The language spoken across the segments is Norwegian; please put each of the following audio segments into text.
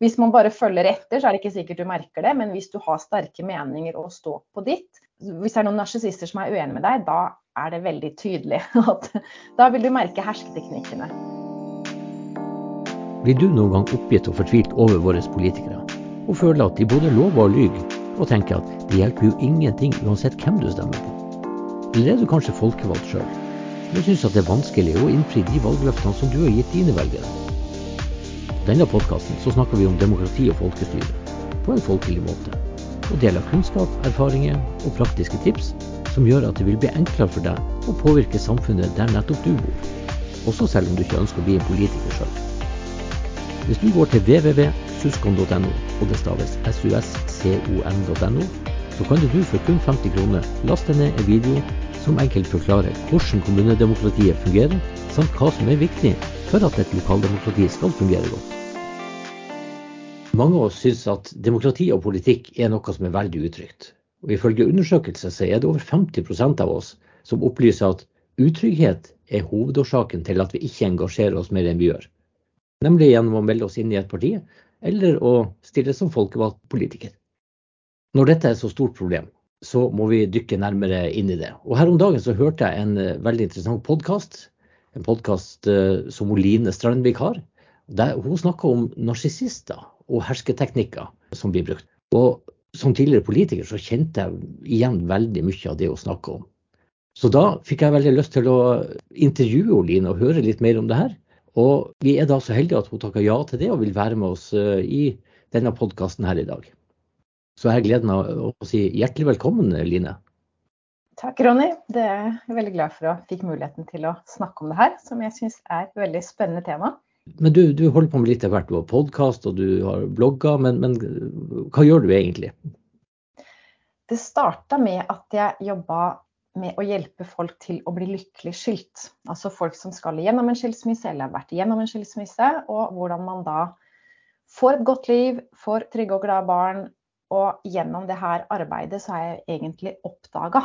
hvis man bare følger etter, så er det ikke sikkert du merker det, men hvis du har sterke meninger og står på ditt Hvis det er noen narsissister som er uenige med deg, da er det veldig tydelig at da vil du merke hersketeknikkene. Blir du noen gang oppgitt og fortvilt over våre politikere, og føler at de både lover og lyver, og tenker at det hjelper jo ingenting uansett hvem du stemmer på? Eller er du kanskje folkevalgt sjøl, men syns at det er vanskelig å innfri de valgløftene som du har gitt dine velgere? Denne podkasten så snakker vi om demokrati og folkestyre på en folkelig måte. Og deler kunnskap, erfaringer og praktiske tips som gjør at det vil bli enklere for deg å påvirke samfunnet der nettopp du bor. Også selv om du ikke ønsker å bli en politiker sjøl. Hvis du går til www.suskon.no, og det staves suscon.no, så kan du for kun 50 kroner laste ned en video som enkelt forklarer hvordan kommunedemokratiet fungerer, samt hva som er viktig for at et lokaldemokrati skal fungere godt. Mange av oss syns at demokrati og politikk er noe som er veldig utrygt. Og Ifølge undersøkelser så er det over 50% av oss som opplyser at utrygghet er hovedårsaken til at vi ikke engasjerer oss mer enn vi gjør. Nemlig gjennom å melde oss inn i et parti, eller å stille som folkevalgt politiker. Når dette er et så stort problem, så må vi dykke nærmere inn i det. Og Her om dagen så hørte jeg en eh, veldig interessant podkast. En podkast eh, som Line Strandvik har. Der hun snakker om narsissister og hersketeknikker som blir brukt. Og som tidligere politiker så kjente jeg igjen veldig mye av det hun snakker om. Så da fikk jeg veldig lyst til å intervjue Line og høre litt mer om det her. Og vi er da så heldige at hun takker ja til det og vil være med oss eh, i denne podkasten her i dag. Så jeg har gleden av å si hjertelig velkommen, Line. Takk, Ronny. Det er jeg veldig glad for å fikk muligheten til å snakke om det her, som jeg syns er et veldig spennende tema. Men du, du, holder på med litt av hvert. Du har podkast og du har blogger, men, men, hva gjør du egentlig? Det starta med at jeg jobba med å hjelpe folk til å bli lykkelig skilt. Altså folk som skal gjennom en skilsmisse eller har vært igjennom en skilsmisse, og hvordan man da får et godt liv, får trygge og glade barn. Og gjennom det her arbeidet så har jeg egentlig oppdaga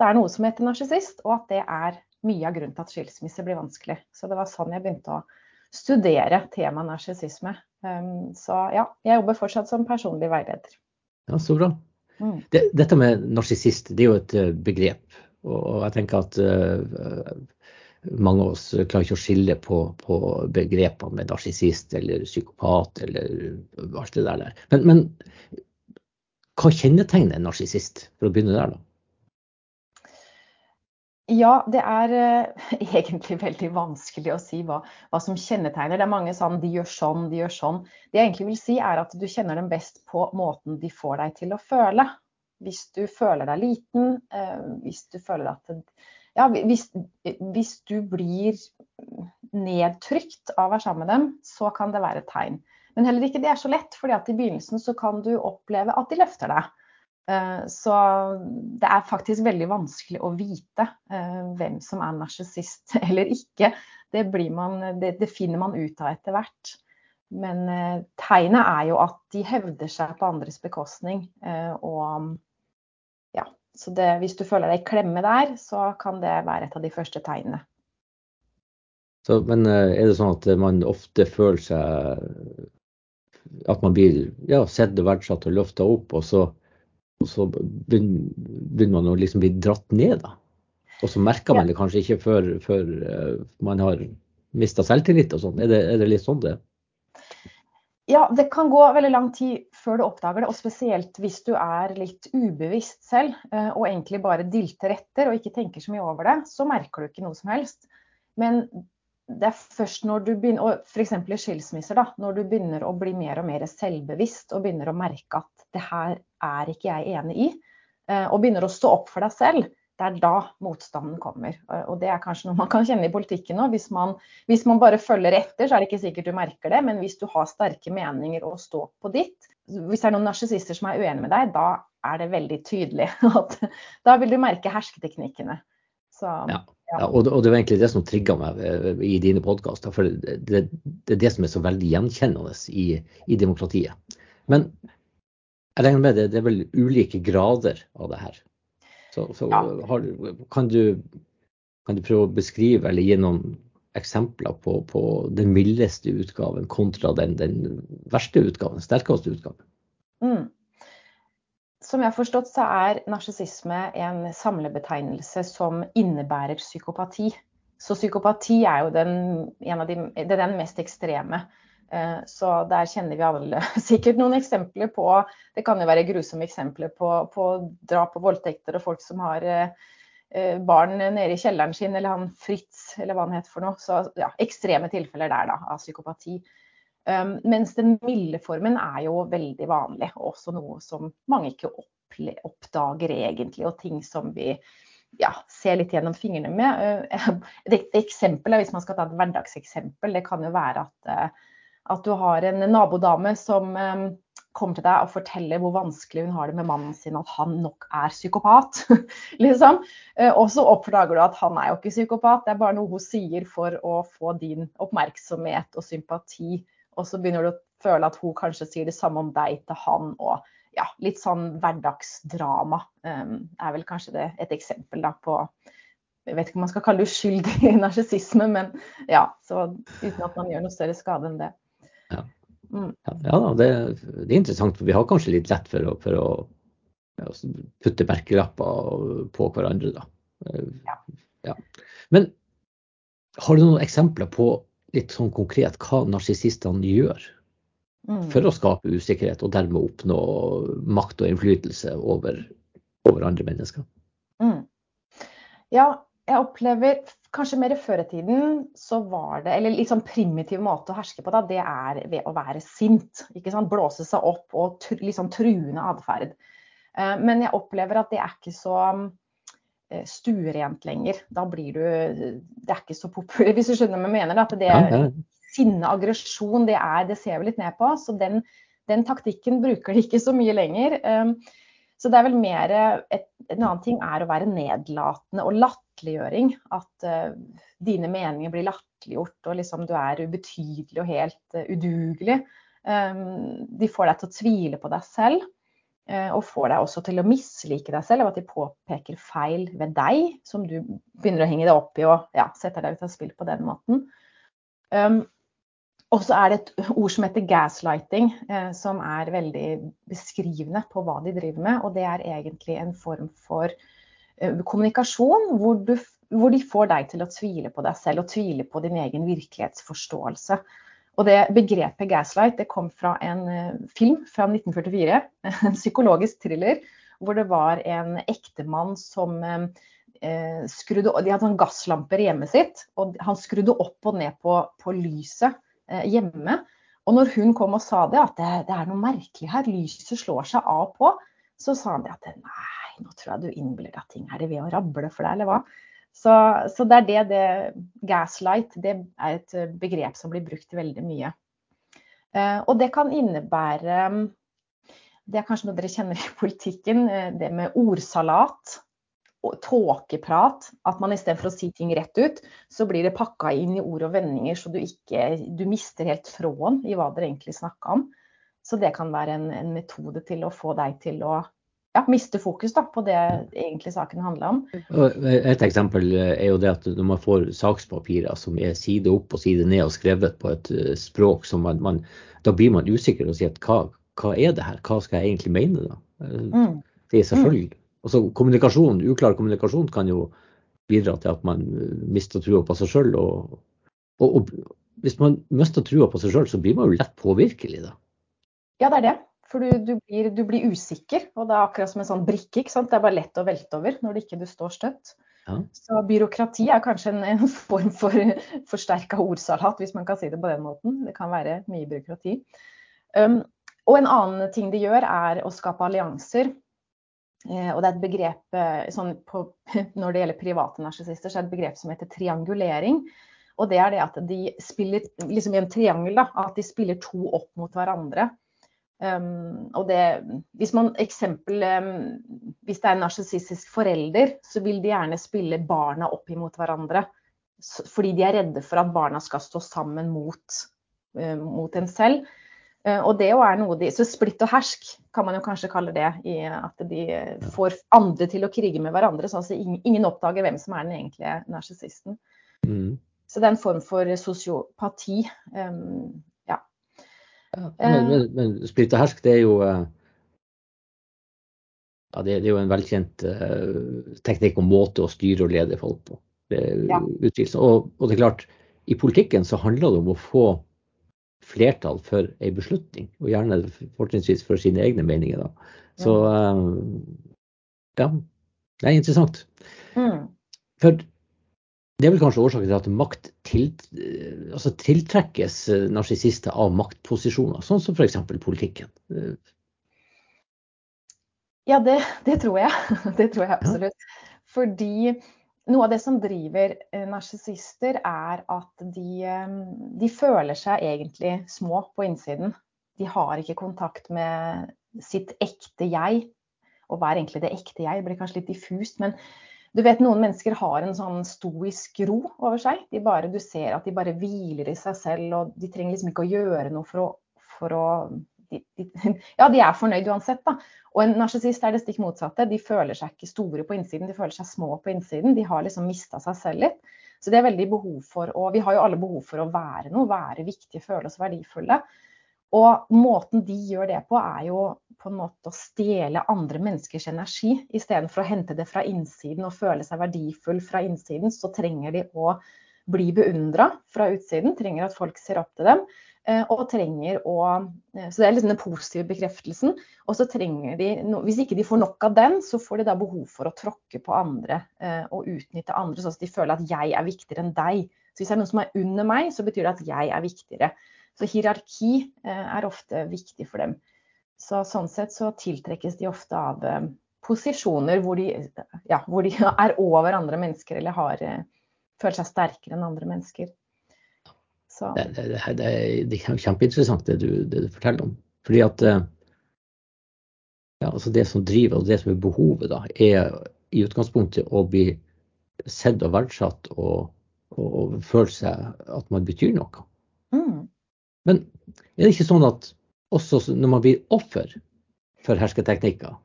det er noe som heter narsissist, og at det er mye av grunnen til at skilsmisse blir vanskelig. Så det var sånn jeg begynte å studere temaet narsissisme. Um, så ja, jeg jobber fortsatt som personlig veileder. Ja, Så bra. Mm. Det, dette med narsissist, det er jo et uh, begrep. Og jeg tenker at uh, mange av oss klarer ikke å skille på, på begrepene med narsissist eller psykopat eller alt det der. Men, men hva kjennetegner en narsissist, for å begynne der, da? Ja, det er uh, egentlig veldig vanskelig å si hva, hva, som kjennetegner. Det er mange sånn de gjør sånn, de gjør sånn. Det jeg egentlig vil si er at du kjenner dem best på måten de får deg til å føle. Hvis du føler deg liten, uh, hvis du føler at Ja, hvis, hvis, du blir nedtrykt av å være sammen med dem, så kan det være et tegn. Men heller ikke det er så lett, fordi at i begynnelsen så kan du oppleve at de løfter deg. Eh, så det er faktisk veldig vanskelig å vite eh, hvem som er narsissist eller ikke. Det, man, det, det, finner man ut av etter hvert. Men eh, tegnet er jo at de hevder seg på andres bekostning. Og ja, så det, hvis du føler deg i klemme der, så kan det være et av de første tegnene. Så, men er det sånn at man ofte føler seg At man blir ja, sett og verdsatt og løfta opp, og så og så begynner man å liksom bli dratt ned, da. Og så merker man det kanskje ikke før, før eh, man har mista selvtillit og sånn. Er, er, det litt sånn det Ja, det kan gå veldig lang tid før du oppdager det. Og spesielt hvis du er litt ubevisst selv eh, og egentlig bare dilter etter og ikke tenker så mye over det, så merker du ikke noe som helst. Men det er først når du begynner, og f.eks. i skilsmisser, da, når du begynner å bli mer og mer selvbevisst og begynner å merke at det her er ikke jeg enig i, eh, og begynner å stå opp for deg selv, det er da motstanden kommer. Og det er kanskje noe man kan kjenne i politikken òg. Hvis, hvis, man bare følger etter, så er det ikke sikkert du merker det, men hvis du har sterke meninger og står på ditt, hvis det er noen narsissister som er uenig med deg, da er det veldig tydelig at da vil du merke hersketeknikkene. Så, ja. Ja, og, og, det var egentlig det som trigga meg eh, i dine podkaster. For det, det, det, er det som er så veldig gjenkjennende i, i demokratiet. Men jeg regner med det, det er vel ulike grader av det her. Så, så ja. har, kan, du, kan, du, prøve å beskrive eller gi noen eksempler på, på den mildeste utgaven kontra den, den verste utgaven, sterkeste utgaven? Mm. Som jeg har forstått, så er narsissisme en samlebetegnelse som innebærer psykopati. Så psykopati er jo den, de, det er den mest ekstreme. Eh, så der kjenner vi alle sikkert noen eksempler på Det kan jo være grusomme eksempler på, på drap og voldtekter og folk som har eh, eh, barn nede i kjelleren sin, eller han Fritz, eller hva han heter for noe. Så ja, ekstreme tilfeller der, da, av psykopati. Um, mens den milde formen er jo veldig vanlig, og også noe som mange ikke oppdager egentlig, og ting som vi ja, ser litt gjennom fingrene med. Et eksempel, hvis man skal ta et hverdagseksempel, det kan jo være at at du har en nabodame som um, kommer til deg og forteller hvor vanskelig hun har det med mannen sin, at han nok er psykopat. liksom. Uh, og så oppdager du at han er jo ikke psykopat, det er bare noe hun sier for å få din oppmerksomhet og sympati. Og så begynner du å føle at hun kanskje sier det samme om deg til han. og ja, Litt sånn hverdagsdrama um, er vel kanskje det, et eksempel da, på jeg vet ikke om man skal kalle det uskyldig narsissisme, men ja, så uten at man gjør noe større skade enn det. Ja, mm. ja det, det, er interessant. for Vi har kanskje litt lett for å, for å ja, putte merkelapper på hverandre. da. Ja. ja. Men har du noen eksempler på litt sånn konkret hva narsissistene gjør mm. for å skape usikkerhet og dermed oppnå makt og innflytelse over, over andre mennesker? Mm. Ja, jeg opplever kanskje mer før i tiden så var det Eller litt sånn primitiv måte å herske på, da, det er ved å være sint. ikke sant? Blåse seg opp og tr litt sånn truende atferd. Uh, men jeg opplever at det er ikke så uh, stuerent lenger. Da blir du Det er ikke så populært, hvis du skjønner hva jeg mener. At det sinne, aggresjon, det, det ser vi litt ned på. Så den, den, taktikken bruker de ikke så mye lenger. Um, så det er vel mer et, En annen ting er å være nedlatende og latterliggjøring. At uh, dine meninger blir latterliggjort, og liksom du er ubetydelig og helt uh, udugelig. Um, de får deg til å tvile på deg selv. Uh, og får deg også til å mislike deg selv av at de påpeker feil ved deg, som du begynner å henge deg opp i og ja, setter deg ut av spill på den måten. Um, og så er det et ord som heter gaslighting, eh, som er veldig beskrivende på hva de driver med. Og det er egentlig en form for eh, kommunikasjon hvor, du, hvor, de får deg til å tvile på deg selv og tvile på din egen virkelighetsforståelse. Og det begrepet gaslight det kom fra en eh, film fra 1944, en psykologisk thriller, hvor det var en ektemann som eh, skrudde De hadde sånn gasslamper i hjemmet sitt, og han skrudde opp og ned på, på lyset Eh, hjemme. Og når hun kom og sa det, at det, det, er noe merkelig her, lyset slår seg av på, så sa han det at nei, nå tror jeg du innbiller deg ting. Er det ved å rable for deg, eller hva? Så, så det er det, det Gaslight det er et begrep som blir brukt veldig mye. Eh, og det kan innebære Det er kanskje noe dere kjenner i politikken, eh, det med ordsalat tåkeprat. At man istedenfor å si ting rett ut, så blir det pakka inn i ord og vendinger så du ikke Du mister helt tråden i hva dere egentlig snakka om. Så det kan være en, en, metode til å få deg til å ja, miste fokus da, på det egentlig saken handler om. Et eksempel er jo det at når man får sakspapirer som er side opp og side ned og skrevet på et eh, språk som man, man Da blir man usikker og sier at hva, hva, er det her, hva skal jeg egentlig mene da? Mm. Det er selvfølgelig Altså kommunikasjon, Uklar kommunikasjon kan jo bidra til at man eh, mister trua på seg sjøl. Og, og, og, hvis man mister trua på seg sjøl, så blir man jo lett påvirkelig, da. Ja, det er det. For du, du, blir, du, blir, usikker. Og det er akkurat som en sånn brikke. ikke sant? Det er bare lett å velte over når det ikke du står støtt. Ja. Så byråkrati er kanskje en, en form for forsterka ordsalat, hvis man kan si det på den måten. Det kan være mye byråkrati. Um, og en annen ting de gjør, er å skape allianser. Eh, og det er et begrep eh, sånn på, Når det gjelder private narsissister, så er det et begrep som heter triangulering. Og det er det at de spiller liksom i en triangel, da, at de spiller to opp mot hverandre. Um, og det, hvis man eksempel, um, hvis det er en narsissistisk forelder, så vil de gjerne spille barna opp imot hverandre. Fordi de er redde for at barna skal stå sammen mot, uh, mot en selv. Uh, og det er noe de, Så splitt og hersk kan man jo kanskje kalle det. i At de får andre til å krige med hverandre, sånn at ingen, oppdager hvem som er den egentlige narsissisten. Mm. Så det er en form for sosiopati. Um, ja. Men, men, men Sprit og hersk, det er jo ja, det, det, er jo en velkjent uh, teknikk og måte å styre og lede folk på. Det, ja. og, og, det er klart, i politikken så handler det om å få flertall for en beslutning, og gjerne fortrinnsvis for sine egne meninger. Da. Så uh, ja, det er interessant. Mm. For det er vel kanskje årsaken til at makt tilt, altså tiltrekkes eh, narsissister av maktposisjoner, sånn som f.eks. politikken. Ja, det, det, tror jeg. Det tror jeg absolutt. Ja. Fordi noe av det som driver eh, narsissister, er at de, eh, de, føler seg egentlig små på innsiden. De har ikke kontakt med sitt ekte jeg. Og hva er egentlig det ekte jeg? Det blir kanskje litt diffust. Men du vet noen mennesker har en sånn stoisk ro over seg. De bare, du ser at de bare hviler i seg selv, og de trenger liksom ikke å gjøre noe for å, for å de, de, ja, de er fornøyd uansett. Da. Og en narsissist er det stikk motsatte. De føler seg ikke store på innsiden, de føler seg små på innsiden. De har liksom mista seg selv litt. Så det er veldig behov for å vi har jo alle behov for å være noe, være viktige, føle oss verdifulle. Og måten de gjør det på, er jo på en måte å stjele andre menneskers energi. Istedenfor å hente det fra innsiden og føle seg verdifull fra innsiden, så trenger de å bli beundra fra utsiden. Trenger at folk ser opp til dem. Eh, og trenger å eh, Så det er liksom den positive bekreftelsen. Og så trenger de Hvis ikke de får nok av den, så får de da behov for å tråkke på andre eh, og utnytte andre, sånn at de føler at jeg er viktigere enn deg. Så hvis det er noen som er under meg, så betyr det at jeg er viktigere. Så hierarki er ofte viktig for dem. Så sånn sett så tiltrekkes de ofte av posisjoner hvor de, ja, hvor de er over andre mennesker eller har, føler seg sterkere enn andre mennesker. Det, det, det, det, er kjempeinteressant det du, det du, forteller om. Fordi at eh, ja, altså det som driver og det som er behovet, da, er i utgangspunktet å bli sett og verdsatt og, og, og føle seg at man betyr noe. Mm. Men er det ikke sånn at også når man blir offer for hersketeknikker,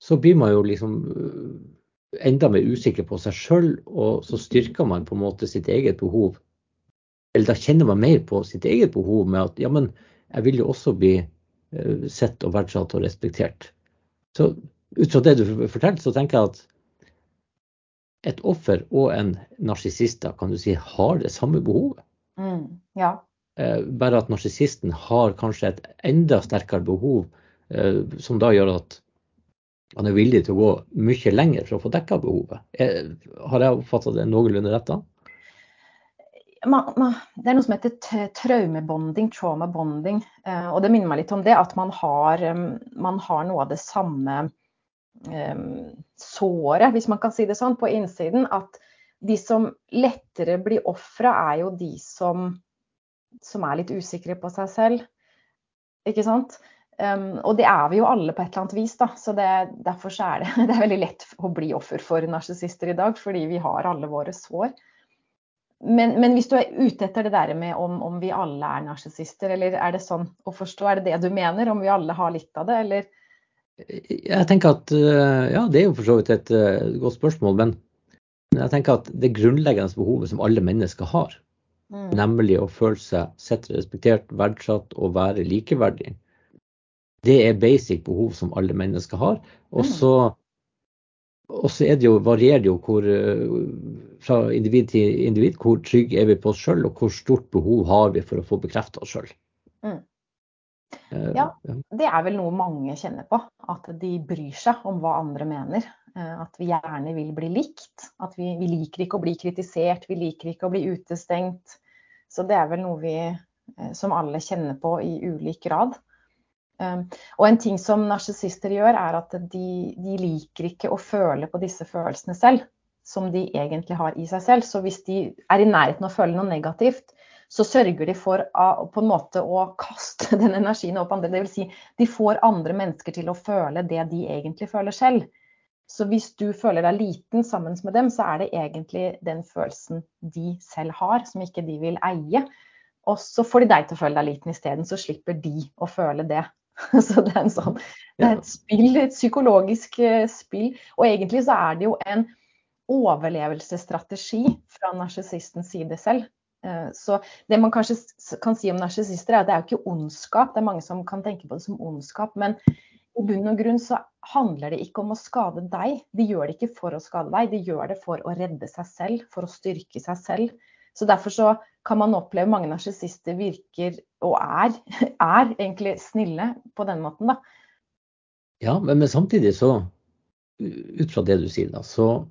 så blir man jo liksom eh, enda mer usikker på seg sjøl, og så styrker man på en måte sitt eget behov eller da kjenner man mer på sitt eget behov med at ja, men jeg vil jo også bli uh, sett og verdsatt og respektert. Så ut fra det du forteller, så tenker jeg at et offer og en narsissist kan du si, har det samme behovet. Mm, ja. Uh, bare at narsissisten har kanskje et enda sterkere behov, uh, som da gjør at han er villig til å gå mye lenger for å få dekka behovet. har jeg oppfatta det noenlunde rett da? det er noe som heter traumebonding, trauma bonding. Eh, og det minner meg litt om det at man har, man har noe av det samme såret, hvis man kan si det sånn, på innsiden. At de som lettere blir ofra, er jo de som, som, er litt usikre på seg selv. Ikke sant? Um, og det er vi jo alle på et eller annet vis, da. Så det, derfor så er det, det er veldig lett å bli offer for narsissister i dag, fordi vi har alle våre sår. Men, men, hvis du er ute etter det der med om, om vi alle er narsissister, eller er det sånn å forstå, er det det du mener? Om vi alle har litt av det, eller? Jeg tenker at eh, ja, det er jo for så vidt et uh, godt spørsmål, men jeg tenker at det grunnleggende behovet som alle mennesker har, mm. nemlig å føle seg sett, respektert, verdsatt og være likeverdig, det er basic behov som alle mennesker har. Og mm. så varierer det jo hvor, eh, fra individ til individ hvor trygge er vi på oss sjøl, og hvor stort behov har vi for å få bekrefta oss sjøl. Mm. Uh, ja, det er vel noe mange kjenner på. At de bryr seg om hva andre mener. Uh, at vi gjerne vil bli likt. At vi, vi, liker ikke å bli kritisert, vi liker ikke å bli utestengt. Så det er vel noe vi uh, som alle kjenner på i ulik grad. Um, og en ting som narsissister gjør, er at de, de, liker ikke å føle på disse følelsene selv, som de egentlig har i seg selv. Så hvis de er i nærheten av å føle noe negativt, så sørger de for på en måte å kaste den energien opp andre. Dvs. Si, de får andre mennesker til å føle det de egentlig føler selv. Så hvis du føler deg liten sammen med dem, så er det egentlig den følelsen de selv har, som ikke de vil eie. Og så får de deg til å føle deg liten isteden, så slipper de å føle det Så det er, sånn, det er et spill, et psykologisk eh, spill. Og egentlig så er det jo en overlevelsesstrategi fra narsissistens side selv. Eh, så det man kanskje kan si om narsissister, er at det er jo ikke ondskap. Det er mange som kan tenke på det som ondskap. Men i bunn og grunn så handler det ikke om å skade deg. De gjør det ikke for å skade deg, de gjør det for å redde seg selv, for å styrke seg selv. Så derfor så kan man oppleve mange narsissister virker, og er, er egentlig snille på den måten, da. Ja, men, men samtidig så, ut fra det du sier, da, så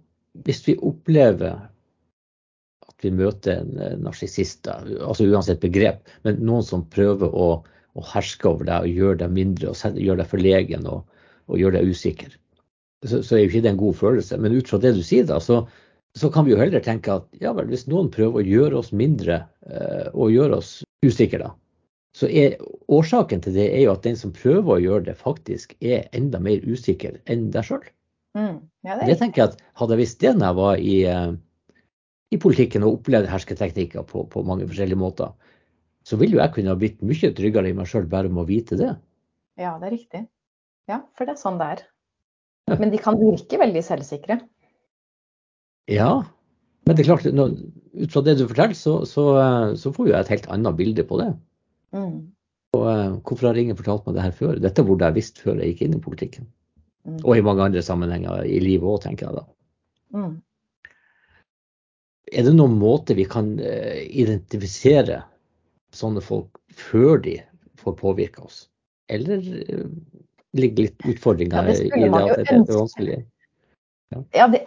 hvis vi opplever at vi møter en narsissist, altså uansett begrep, men noen som prøver å, å herske over deg og gjøre deg mindre og gjøre deg forlegen og, og gjøre deg usikker, så, så, er jo ikke det en god følelse. Men ut fra det du sier, da, så, så kan vi jo heller tenke at ja vel, hvis noen prøver å gjøre oss mindre eh, og gjøre oss usikre, da, så er årsaken til det er jo at den som prøver å gjøre det, faktisk er enda mer usikker enn deg sjøl. Mm, ja, det, det tenker jeg at Hadde jeg visst det når jeg var i, eh, i politikken og opplevde hersketeknikker på, på, mange forskjellige måter, så vil jo jeg kunne ha blitt mye tryggere i meg sjøl bare med å vite det. Ja, det er riktig. Ja, for det er sånn det er. Men de kan virke veldig selvsikre. Ja, men det er klart, når, ut fra det du forteller, så, så, eh, så får jeg et helt annet bilde på det. Mm. Og uh, Hvorfor har ingen fortalt meg det her før? Dette burde jeg visst før jeg gikk inn i politikken. Mm. Og i mange andre sammenhenger i livet òg, tenker jeg da. Mm. Er det noen måte vi kan uh, identifisere sånne folk før de får påvirke oss? Eller uh, ligger litt utfordringer ja, i det at det er vanskelig? Ja, ja det,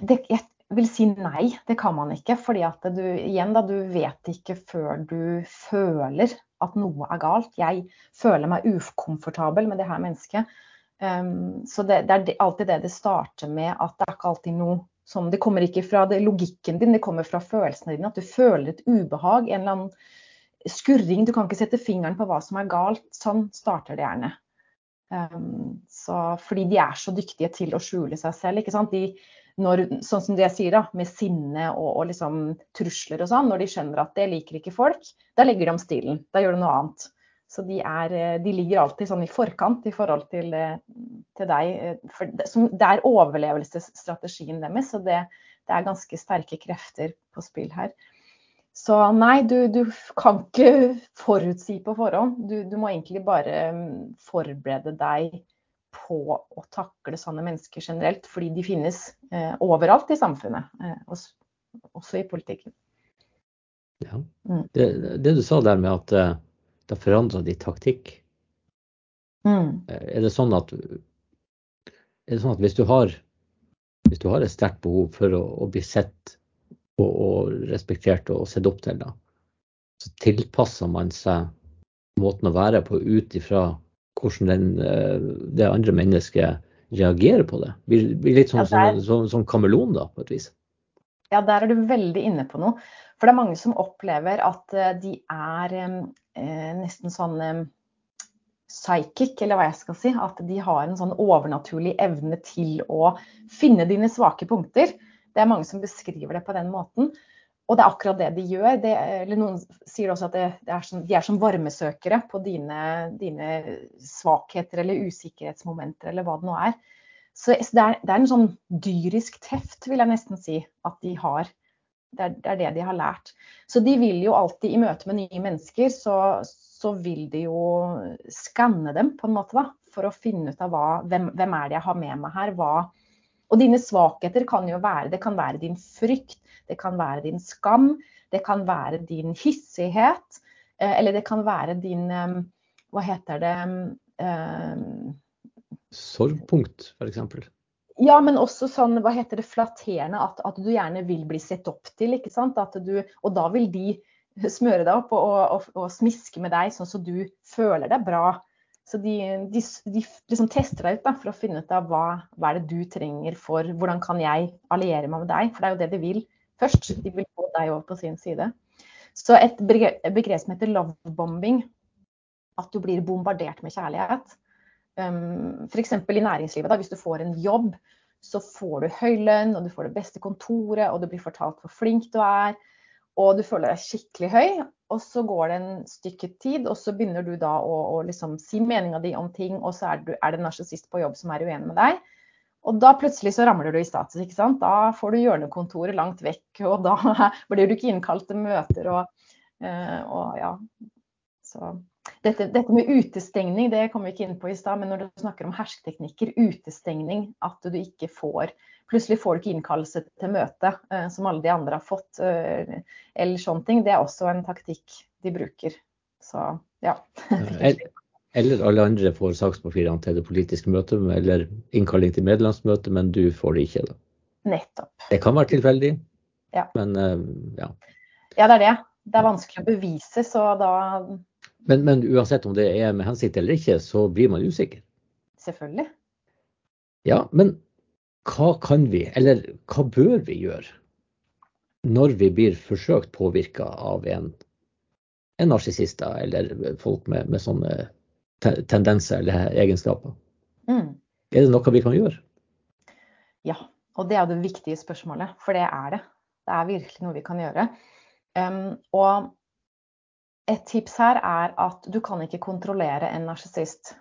det, jeg vil si nei, det kan man ikke. fordi at du, igjen da, du vet ikke før du føler at noe er galt. Jeg føler meg ukomfortabel med det her mennesket. Um, så det, det, er alltid det det starter med, at det er ikke alltid noe som Det kommer ikke fra det, logikken din, det kommer fra følelsene dine. At du føler et ubehag, en eller annen skurring. Du kan ikke sette fingeren på hva som er galt. Sånn starter det gjerne. Um, så, fordi de er så dyktige til å skjule seg selv. ikke sant? De, når, sånn som det jeg sier, da, med sinne og, og liksom trusler og sånn, når de skjønner at det liker ikke folk, da legger de om stilen. Da gjør de noe annet. Så de, er, de ligger alltid sånn i forkant i forhold til, til deg. For det, som, det er overlevelsesstrategien deres, så det, det, er ganske sterke krefter på spill her. Så nei, du, du kan ikke forutsi på forhånd. Du, du må egentlig bare mm, forberede deg på å takle sånne mennesker generelt, fordi de finnes eh, overalt i samfunnet, eh, også, også, i politikken. Ja. Mm. Det, det, du sa der med at uh, det forandra de taktikk, mm. Eh, er, det sånn at, er det sånn at hvis du har, hvis du har et sterkt behov for å, å bli sett og, og, respektert og sett opp til, da, så tilpasser man seg måten å være på ut ifra hvordan den, eh, det andre mennesket reagerer på det. Blir, blir litt sånn, ja, som, som, som kameleon, da, på et vis. Ja, der er du veldig inne på noe. For det er mange som opplever at eh, de er eh, nesten sånn eh, psychic, eller hva jeg skal si. At de har en sånn overnaturlig evne til å finne dine svake punkter. Det er mange som beskriver det på den måten. Og det er akkurat det de gjør. Det, eller noen sier også at det, det er som, de er som varmesøkere på dine, dine, svakheter eller usikkerhetsmomenter eller hva det nå er. Så, det, er, det, er, en sånn dyrisk teft, vil jeg nesten si, at de har. Det er, det er, det de har lært. Så de vil jo alltid, i møte med nye mennesker, så, så vil de jo skanne dem på en måte, da. For å finne ut av hva, hvem, hvem er det jeg har med meg her. Hva, og dine svakheter kan jo være Det kan være din frykt, det kan være din skam, det kan være din hissighet. Eh, eller det kan være din eh, Hva heter det um, Sorgpunkt, f.eks. Ja, men også sånn, hva heter det, flatterende. At, at, du gjerne vil bli sett opp til. ikke sant? Du, og da vil de smøre deg opp og, og, og, smiske med deg sånn så du føler deg bra. Så de, de, de liksom tester deg ut da, for å finne ut av hva, hva er det du trenger for Hvordan kan jeg alliere meg med deg? For det er jo det de vil først. De vil få deg over på sin side. Så et begrep som heter lovebombing, at du blir bombardert med kjærlighet. F.eks. i næringslivet, da, hvis du får en jobb, så får du høy lønn, og du får det beste kontoret, og du blir fortalt hvor flink du er, og du føler deg skikkelig høy. Og så går det en stykke tid, og så begynner du da å, å liksom si meninga di om ting, og så er, du, er det en narsissist på jobb som er uenig med deg. Og da plutselig så ramler du i status, ikke sant. Da får du hjørnekontoret langt vekk, og da blir du ikke innkalt til møter og, eh, og ja. Så dette, dette, med utestengning det kom vi ikke inn på i stad, men når du snakker om hersketeknikker, utestengning, at du ikke får Plutselig får du ikke innkallelse til møte, eh, som alle de andre har fått, eh, eller sånne ting. Det er også en taktikk de bruker. Så ja. Eller alle andre får sakspapirene til det politiske møtet eller innkalling til medlemsmøte, men du får det ikke. da. Nettopp. Det kan være tilfeldig, ja. men uh, ja. Ja, det er det. Det er vanskelig å bevise, så da men, men, uansett om det er med hensikt eller ikke, så blir man usikker. Selvfølgelig. Ja, men hva kan vi, eller hva bør vi gjøre når vi blir forsøkt påvirka av en, en narsissist eller folk med, med sånne tendenser eller egenskaper. Mm. Er det noe vi kan gjøre? Ja, og det er det viktige spørsmålet. For det er det. Det er virkelig noe vi kan gjøre. Um, og et tips her er at du kan ikke kontrollere en narsissist.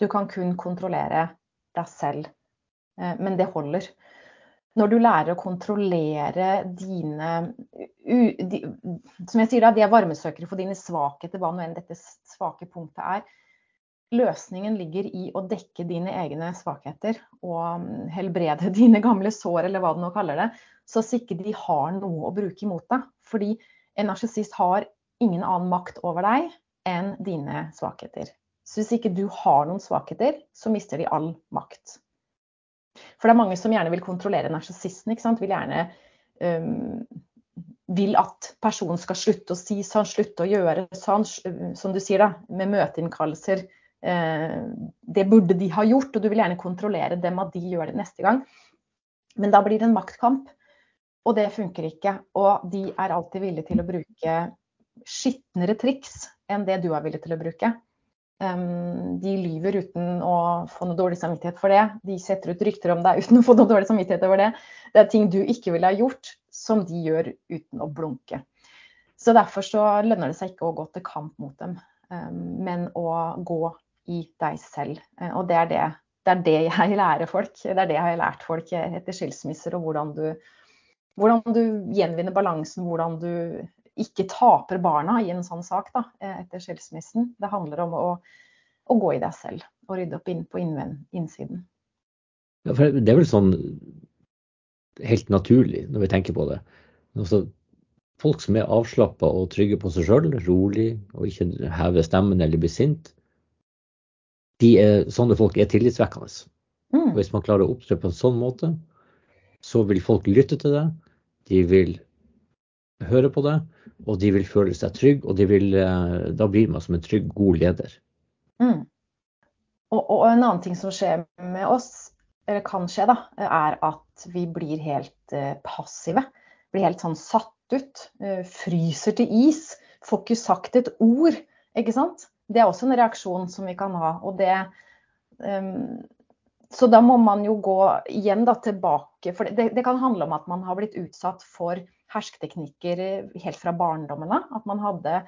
Du kan kun kontrollere deg selv. Uh, men det holder. Når du lærer å kontrollere dine de, Som jeg sier da, de er varmesøkere for dine svakheter, hva nå enn dette svake punktet er. Løsningen ligger i å dekke dine egne svakheter og mm, helbrede dine gamle sår, eller hva du nå kaller det, så ikke de har noe å bruke imot deg. Fordi en narsissist har ingen annen makt over deg enn dine svakheter. Så hvis ikke du har noen svakheter, så mister de all makt. For det er mange som gjerne vil kontrollere narsissisten. Vil gjerne um, vil at personen skal slutte å si sånn, slutte å gjøre sånn, som du sier da, med møteinnkallelser. Eh, det burde de ha gjort, og du vil gjerne kontrollere dem at de gjør det neste gang. Men da blir det en maktkamp, og det funker ikke. Og de er alltid villige til å bruke skitnere triks enn det du er villig til å bruke. De lyver uten å få noe dårlig samvittighet for det. De setter ut rykter om deg uten å få noe dårlig samvittighet over det. Det er ting du ikke ville ha gjort, som de gjør uten å blunke. Så derfor så lønner det seg ikke å gå til kamp mot dem, men å gå i deg selv. Eh, og det er det, det er det, jeg lærer folk. Det er det jeg har lært folk etter skilsmisser, og hvordan du, hvordan du gjenvinner balansen. Hvordan du ikke taper barna i en sånn sak da, eh, etter skilsmissen. Det handler om å, å gå i deg selv og rydde opp inn på innsiden. Ja, det er vel sånn helt naturlig når vi tenker på det. Altså, folk som er avslappa og trygge på seg sjøl, rolig og ikke hever stemmen eller blir sint, de er, sånne folk er tillitsvekkende. Mm. Hvis man klarer å opptre på en sånn måte, så vil folk lytte til deg. De vil høre på det, og de vil føle seg trygge. Og vil, eh, da blir man som en trygg, god leder. Mm. Og, og, en annen ting som skjer med oss, eller kan skje, da, er at vi blir helt uh, passive. Blir helt sånn satt ut. Uh, fryser til is. Får ikke sagt et ord. Ikke sant? Det er også en reaksjon som vi kan ha. Og det, um, så da må man jo gå igjen da, tilbake. For det, det, kan handle om at man har blitt utsatt for hersketeknikker helt fra barndommen av. At man hadde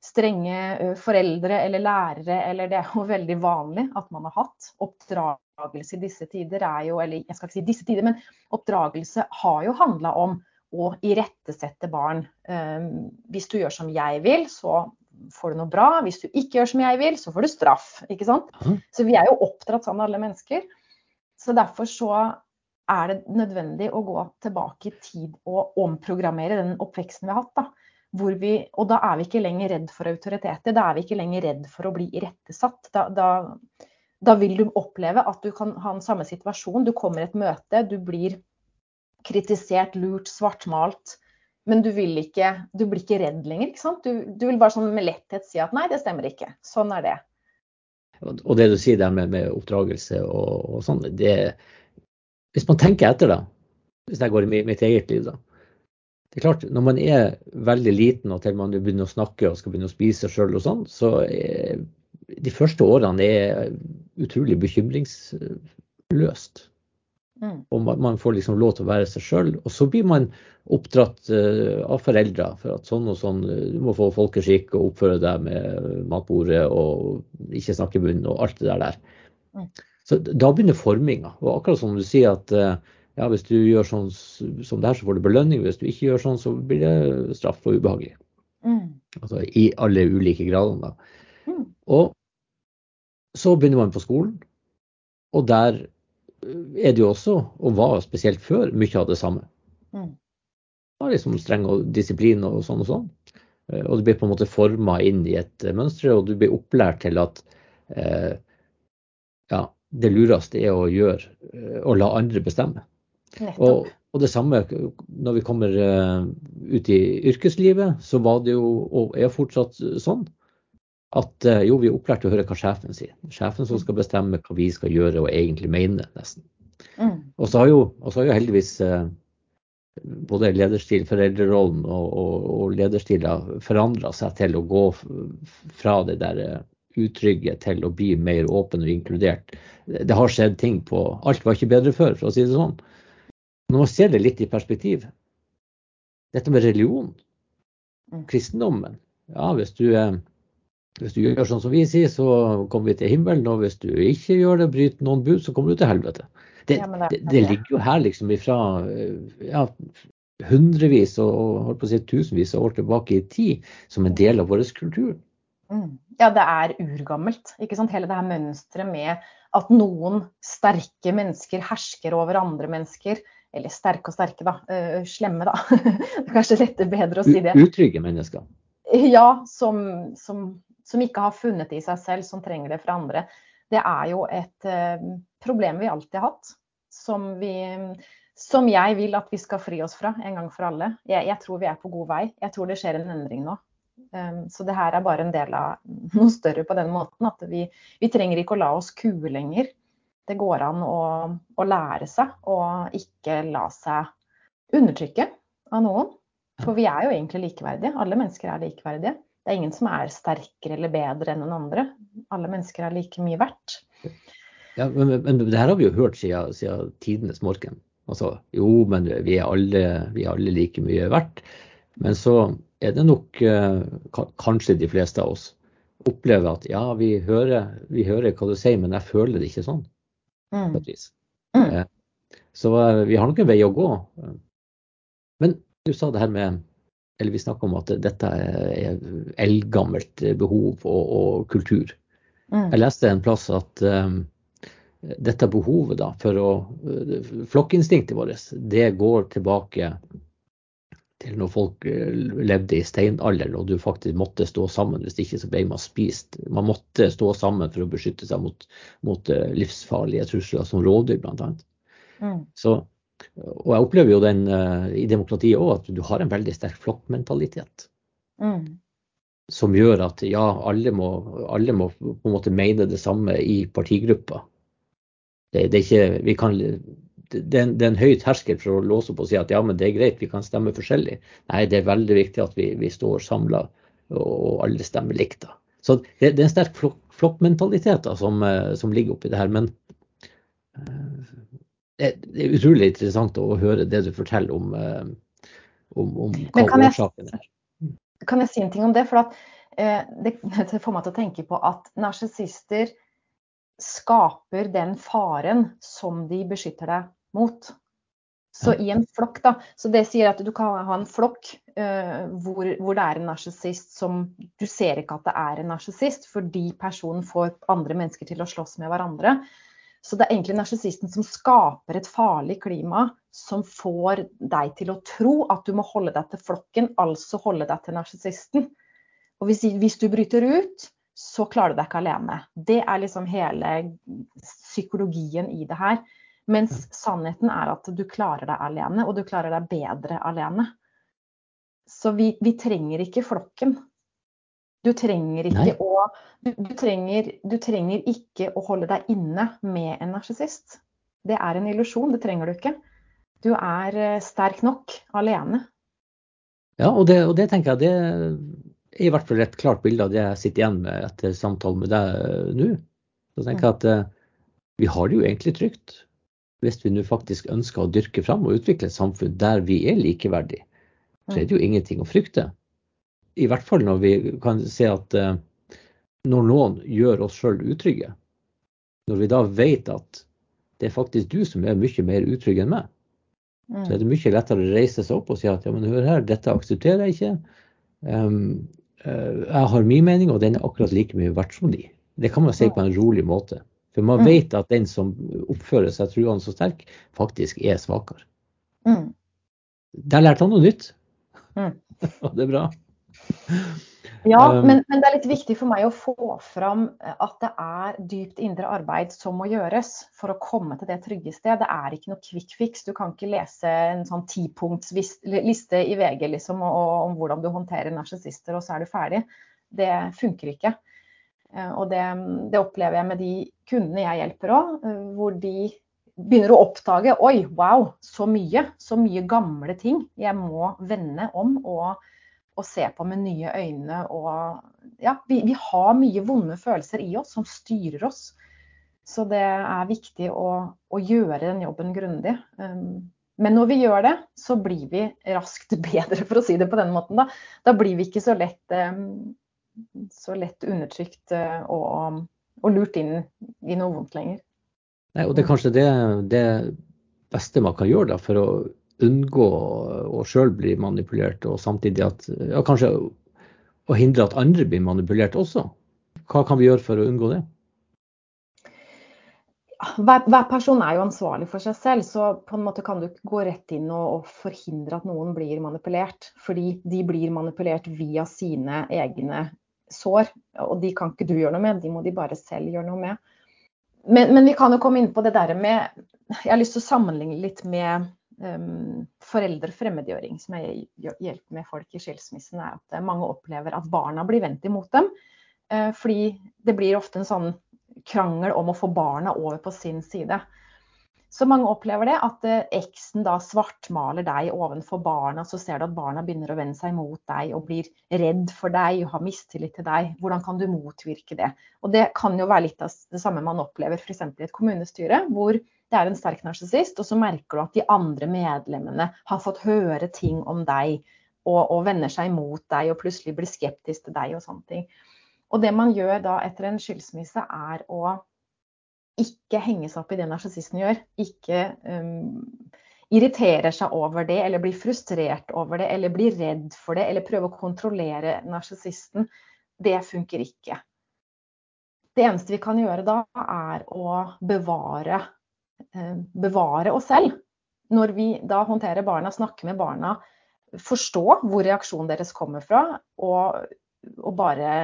strenge foreldre eller lærere, eller det er jo veldig vanlig at man har hatt. Oppdragelse i disse tider er jo, eller jeg skal ikke si disse tider, men oppdragelse har jo handla om å irettesette barn. Hvis du gjør som jeg vil, så får du noe bra. Hvis du ikke gjør som jeg vil, så får du straff. ikke sant? Mm. Så vi er jo oppdratt sånn alle mennesker. Så derfor så er det nødvendig å gå tilbake i tid og omprogrammere den oppveksten vi har hatt. da. Vi, og da er vi ikke lenger redd for autoriteter. Da er vi ikke lenger redd for å bli irettesatt. Da, da, da vil du oppleve at du kan ha den samme situasjon. Du kommer i et møte, du blir kritisert, lurt, svartmalt men du ikke, du blir ikke redd lenger. Du, du, vil bare sånn med letthet si at nei, det stemmer ikke. Sånn er det. Og det du sier der med, med oppdragelse og, og sånn, det Hvis man tenker etter, da, hvis jeg går i mitt eget liv, da. Det er klart, Når man er veldig liten og til man begynner å snakke og skal begynne å spise sjøl og sånn, så er, de første årene er utrolig bekymringsløst. Mm. Og man får liksom lov til å være seg sjøl. Og så blir man oppdratt uh, av foreldre for at sånn og sånn, eh, du må få folkeskikk og oppføre deg med matbordet og ikke snakke i munnen og alt det der. der. Mm. Så da begynner forminga. Og akkurat som du sier at uh, ja, hvis du gjør sånn som det her, så får du belønning. Hvis du ikke gjør sånn, så blir det straff og ubehagelig. Mm. Altså i alle ulike gradene. Mm. Og så begynner man på skolen, og der er det jo også, og var spesielt før, mye av det samme. Mm. Det var liksom streng og disiplin og sånn og sånn. Eh, og du blir på en måte forma inn i et mønster, og du blir opplært til at eh, ja, det lureste er å gjøre, eh, å la andre bestemme. Og, og, det samme når vi kommer ut i yrkeslivet, så var det jo, og er fortsatt sånn, at uh, jo, vi er opplært til å høre hva sjefen sier. Sjefen som skal bestemme hva vi skal gjøre og egentlig mene, nesten. Mm. Og så har jo, har jo heldigvis eh, både lederstil, foreldrerollen og, og, og lederstiler forandra seg til å gå fra det der utrygge til å bli mer åpen og inkludert. Det har skjedd ting på Alt var ikke bedre før, for å si det sånn. Når man ser det litt i perspektiv, dette med religion, mm. kristendommen ja, hvis du, eh, hvis du, gjør sånn som vi sier, så kommer vi til himmelen. Og hvis du ikke gjør det, bryter noen bud, så kommer du til helvete. Det, ja, det, det ligger jo her liksom ifra eh, ja, hundrevis og, og på å si, tusenvis av år tilbake i tid som en del av vår kultur. Mm. Ja, det er urgammelt. ikke sant? Hele det her mønsteret med at noen sterke mennesker hersker over andre mennesker. Eller sterke og sterke, da. Uh, slemme, da. det er kanskje lettere bedre å si det. Utrygge mennesker? Ja, som, som, som, ikke har funnet det i seg selv, som trenger det fra andre. Det er jo et uh, problem vi alltid har hatt. Som, vi, som jeg vil at vi skal fri oss fra en gang for alle. Jeg, jeg tror vi er på god vei. Jeg tror det skjer en endring nå. Um, så det her er bare en del av noe større på den måten at vi, vi trenger ikke å la oss kue lenger det går an å, å lære seg og ikke la seg undertrykke av noen. For vi er jo egentlig likeverdige. Alle mennesker er likeverdige. Det er ingen som er sterkere eller bedre enn den andre. Alle mennesker er like mye verdt. Ja, men, men det her har vi jo hørt siden, siden tidenes morgen. Altså, jo, men vi er, alle, vi er alle like mye verdt. Men så er det nok eh, kanskje de fleste av oss opplever at ja, vi hører, vi hører hva du sier, men jeg føler det ikke sånn Mm. Mm. Eh, så eh, vi har nok en vei å gå. Men du sa det her med Eller vi snakker om at dette er eldgammelt behov og, og kultur. Mm. Jeg leste en plass at um, dette behovet da, for å Flokkinstinktet vårt, det går tilbake til når folk eh, levde i steinalderen og du faktisk måtte stå sammen. Hvis ikke så ble man spist. Man måtte stå sammen for å beskytte seg mot, mot eh, livsfarlige trusler som rovdyr bl.a. Mm. Og jeg opplever jo den eh, i demokratiet òg at du har en veldig sterk flokkmentalitet. Mm. Som gjør at ja, alle må, alle må, på en måte mene det samme i partigruppa. Det, det er ikke, vi kan det det er, en, høy terskel for å låse opp og si at ja, men det er greit, vi kan stemme forskjellig. Nei, det er veldig viktig at vi, vi står samla og alle stemmer likt. da. Så det, det er en sterk flok, flokkmentalitet da, som, eh, som, ligger oppi det her. Men uh, det, er utrolig interessant å høre det du forteller om, uh, om, om hva årsaken er. Kan jeg si en ting om det? For at, eh, det, det får meg til å tenke på at narsissister skaper den faren som de beskytter deg mot. Så i en flokk, da. Så det sier at du kan ha en flokk eh, hvor, hvor, det er en narsissist som Du ser ikke at det er en narsissist fordi personen får andre mennesker til å slåss med hverandre. Så det er egentlig narsissisten som skaper et farlig klima som får deg til å tro at du må holde deg til flokken, altså holde deg til narsissisten. Og hvis, hvis, du bryter ut, så klarer du deg ikke alene. Det er liksom hele psykologien i det her. Mens sannheten er at du klarer deg alene, og du klarer deg bedre alene. Så vi, vi trenger ikke flokken. Du trenger ikke å du, du, trenger, du, trenger, ikke å holde deg inne med en narsissist. Det er en illusjon, det trenger du ikke. Du er eh, sterk nok alene. Ja, og det, og det tenker jeg det er i hvert fall et klart bilde av det jeg sitter igjen med etter samtalen med deg eh, nå. Så tenker jeg at uh, vi har det jo egentlig trygt hvis vi nå faktisk ønsker å dyrke fram og utvikle et samfunn der vi er likeverdige, så er det jo ingenting å frykte. I hvert fall når vi kan se at uh, når noen gjør oss sjøl utrygge, når vi da vet at det er faktisk du som er mye mer utrygg enn meg, mm. så er det mye lettere å reise seg opp og si at ja, men hør her, dette aksepterer jeg ikke. Um, uh, jeg har min mening, og den er akkurat like mye verdt som de. Det kan man si på en rolig måte. For man mm. vet at den som oppfører seg truende så sterk, faktisk er svakere. Mm. Der lærte han noe nytt. Mm. Og det er bra. Ja, um, men, men, det er litt viktig for meg å få fram eh, at det er dypt indre arbeid som må gjøres for å komme til det trygge sted. Det er ikke noe quick fix. Du kan ikke lese en sånn tipunktsliste i VG liksom, om hvordan du håndterer narsissister, og så er du ferdig. Det funker ikke. Eh, og det, det opplever jeg med de kundene jeg hjelper òg, eh, hvor de begynner å oppdage Oi, wow, så mye. Så mye gamle ting jeg må vende om. og å se på med nye øyne. Og ja, vi, vi, har mye vonde følelser i oss som styrer oss. Så det er viktig å, å gjøre den jobben grundig. Um, men når vi gjør det, så blir vi raskt bedre, for å si det på den måten. Da, da blir vi ikke så lett, um, så lett undertrykt uh, og, og, lurt inn i noe vondt lenger. Nei, og det er kanskje det, det beste man kan gjøre da, for å unngå å sjøl bli manipulert, og samtidig at ja, kanskje å hindre at andre blir manipulert også. Hva kan vi gjøre for å unngå det? Hver, hver, person er jo ansvarlig for seg selv, så på en måte kan du ikke gå rett inn og, og, forhindre at noen blir manipulert. Fordi de blir manipulert via sine egne sår, og de kan ikke du gjøre noe med, de må de bare selv gjøre noe med. Men, men vi kan jo komme inn på det der med Jeg har lyst til å sammenligne litt med um, foreldrefremmedgjøring som jeg hjelper med folk i skilsmissen, er at mange opplever at barna blir vendt imot dem. Uh, fordi det blir ofte en sånn krangel om å få barna over på sin side. Så mange opplever det, at eh, eksen da svartmaler deg ovenfor barna. Så ser du at barna begynner å vende seg mot deg og blir redd for deg og har mistillit til deg. Hvordan kan du motvirke det? Og det kan jo være litt av det samme man opplever f.eks. i et kommunestyre, hvor det er en sterk narsissist, og så merker du at de andre medlemmene har fått høre ting om deg og, og, vender seg mot deg og plutselig blir skeptisk til deg og sånne ting. Og det man gjør da etter en skilsmisse, er å ikke henge seg opp i det narsissisten gjør. Ikke um, irritere seg over det, eller bli frustrert over det, eller bli redd for det, eller prøve å kontrollere narsissisten. Det funker ikke. Det eneste vi kan gjøre da, er å bevare Eh, bevare oss selv. Når vi da håndterer barna, snakker med barna, forstå hvor reaksjonen deres kommer fra, og, og bare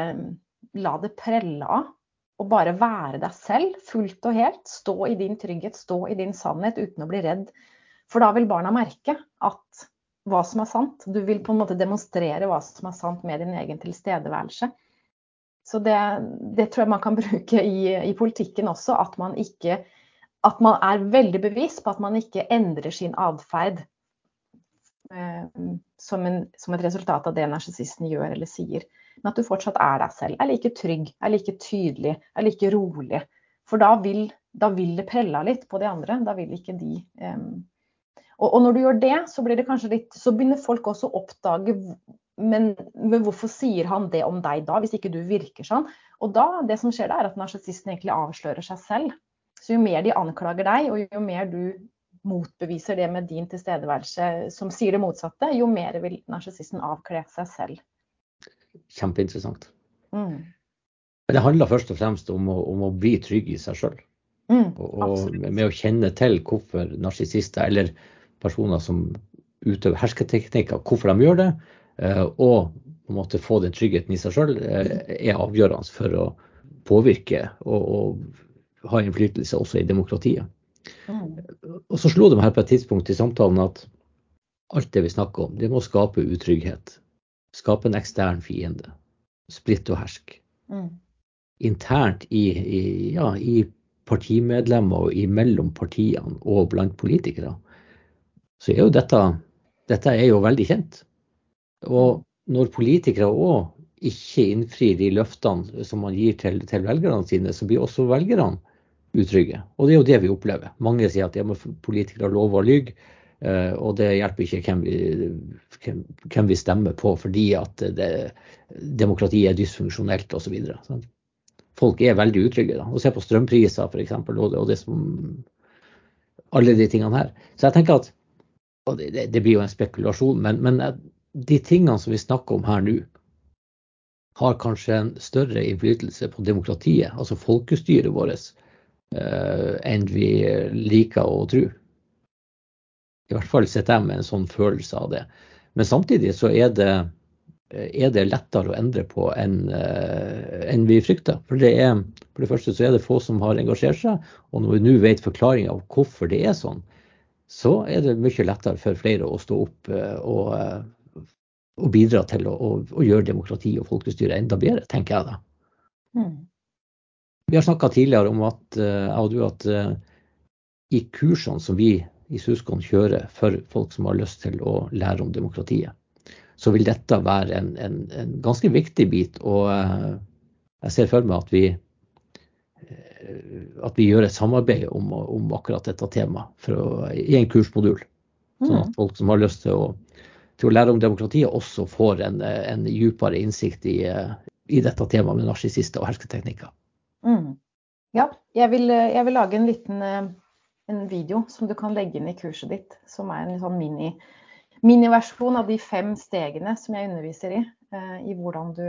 la det prelle av. Og bare være deg selv fullt og helt. Stå i din trygghet, stå i din sannhet uten å bli redd. For da vil barna merke at hva som er sant. Du vil på en måte demonstrere hva som er sant med din egen tilstedeværelse. Så det, det tror jeg man kan bruke i, i politikken også. At man ikke at man er veldig bevisst på at man ikke endrer sin atferd eh, som, som, et resultat av det narsissisten gjør eller sier. Men at du fortsatt er deg selv. Er like trygg, er like tydelig, er like rolig. For da vil, da vil det prelle litt på de andre. Da vil ikke de um... og, og, når du gjør det, så blir det litt Så begynner folk også å oppdage men, men, hvorfor sier han det om deg da, hvis ikke du virker sånn? Og da, det som skjer da, er at narsissisten egentlig avslører seg selv. Så jo mer de anklager deg, og jo mer du motbeviser det med din tilstedeværelse som sier det motsatte, jo mer vil narsissisten avkle seg selv. Kjempeinteressant. Mm. Men det handler først og fremst om å, om å bli trygg i seg sjøl. Mm, og, og med å kjenne til hvorfor narsissister eller personer som utøver hersketeknikker, hvorfor de gjør det, eh, og på en måte få den tryggheten i seg sjøl, eh, er avgjørende for å påvirke og, og ha innflytelse også i demokratiet. Og så slo det meg her på et tidspunkt i samtalen at alt det vi snakker om, det må skape utrygghet. Skape en ekstern fiende. Splitt og hersk. Mm. Internt i, i, ja, i partimedlemmer og imellom partiene og blant politikere, så er jo dette, dette er jo veldig kjent. Og når politikere òg ikke innfrir de løftene som man gir til, til velgerne sine, så blir også velgerne utrygge. Og det er jo det vi opplever. Mange sier at ja, politikere lover og lyver. Eh, og det hjelper ikke hvem vi, hvem, vi stemmer på fordi at det, demokratiet er dysfunksjonelt osv. folk er veldig utrygge. Da. Og se på strømpriser f.eks. Og, og det som alle de tingene her. Så jeg tenker at det, det blir jo en spekulasjon, men, men, de tingene som vi snakker om her nå, har kanskje en større innflytelse på demokratiet, altså folkestyret vårt, enn vi liker å tro. I hvert fall sitter jeg med en sånn følelse av det. Men samtidig så er det, er det lettere å endre på enn eh, en vi frykter. For det, er, for det første så er det få som har engasjert seg, og når vi nå vet forklaringa av hvorfor det er sånn, så er det mye lettere for flere å stå opp eh, og, eh, og bidra til å, å, å, gjøre demokrati og folkestyre enda bedre, tenker jeg da. Mm. Vi har snakka tidligere om at, jeg og du, at i kursene som vi i Suskon kjører for folk som har lyst til å lære om demokratiet, så vil dette være en, en, en ganske viktig bit. Og eh, jeg ser for meg at vi, eh, at vi gjør et samarbeid om, om akkurat dette temaet å, i en kursmodul. Sånn at mm. folk som har lyst til å, til å lære om demokratiet, også får en, en dypere innsikt i, i, dette temaet med narsissister og hersketeknikker. Mm. Ja, jeg vil, jeg vil, lage en liten eh, en video som du kan legge inn i kurset ditt, som er en sånn mini, miniversjon av de fem stegene som jeg underviser i, eh, i hvordan du,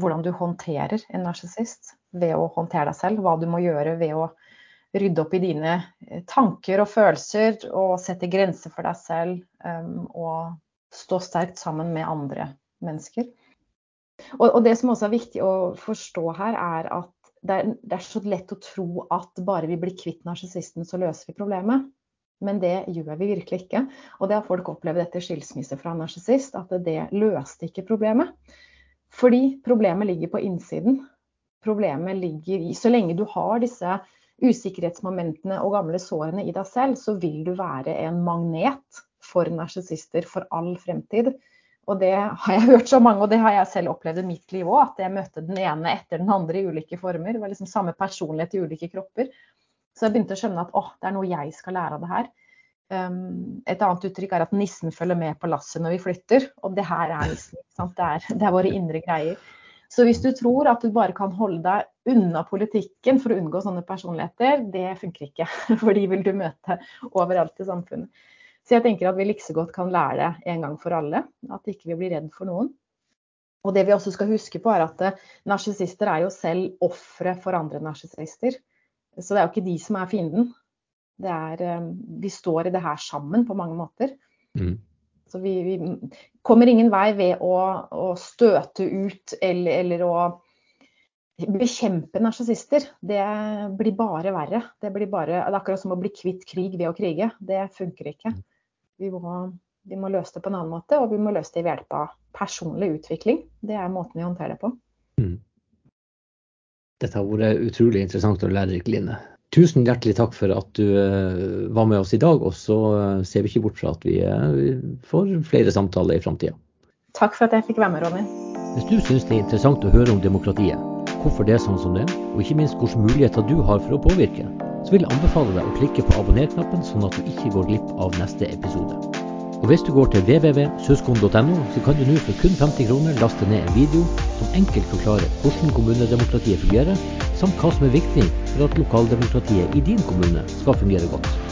hvordan du håndterer en narsissist ved å håndtere deg selv. Hva du må gjøre ved å rydde opp i dine eh, tanker og følelser og sette grenser for deg selv. Um, og stå sterkt sammen med andre mennesker. Og, og, det som også er viktig å forstå her, er at det er, det er, så lett å tro at bare vi blir kvitt narsissisten, så løser vi problemet. Men det gjør vi virkelig ikke. Og det har folk opplevd etter skilsmisse fra en narsissist, at det løste ikke problemet. Fordi problemet ligger på innsiden. Problemet ligger i Så lenge du har disse usikkerhetsmomentene og gamle sårene i deg selv, så vil du være en magnet for narsissister for all fremtid. Og det har jeg hørt så mange, og det har jeg selv opplevd i mitt liv òg. At jeg møtte den ene etter den andre i ulike former. Det var liksom samme personlighet i ulike kropper. Så jeg begynte å skjønne at åh, det er noe jeg skal lære av det her. Um, et annet uttrykk er at nissen følger med på lasset når vi flytter. Og det her er nissen. Det er, det er våre indre greier. Så hvis du tror at du bare kan holde deg unna politikken for å unngå sånne personligheter, det funker ikke. For de vil du møte overalt i samfunnet. Så jeg tenker at vi like godt kan lære det en gang for alle. At ikke vi blir redd for noen. Og det vi også skal huske på, er at eh, narsissister er jo selv ofre for andre narsissister. Så det er jo ikke de som er fienden. Det er, eh, vi står i det her sammen på mange måter. Mm. Så vi, vi, kommer ingen vei ved å, å støte ut eller, eller å bekjempe narsissister. Det blir bare verre. Det, blir bare, det er akkurat som å bli kvitt krig ved å krige. Det funker ikke. Vi må, vi må, løse det på en annen måte, og vi må løse det ved hjelp av personlig utvikling. Det er måten vi håndterer det på. Mm. Dette har vært utrolig interessant og lærerikt, Line. Tusen hjertelig takk for at du uh, var med oss i dag. Og så uh, ser vi ikke bort fra at vi uh, får flere samtaler i framtida. Takk for at jeg fikk være med, Ronny. Hvis du syns det er interessant å høre om demokratiet, hvorfor det er sånn som det er, og ikke minst hvilke muligheter du har for å påvirke, så vil jeg anbefale deg å klikke på abonner-knappen, sånn at du ikke går glipp av neste episode. Og hvis du går til www.suskon.no, så kan du nå for kun 50 kroner laste ned en video som enkelt forklarer hvordan kommunedemokratiet fungerer, samt hva som er viktig for at lokaldemokratiet i din kommune skal fungere godt.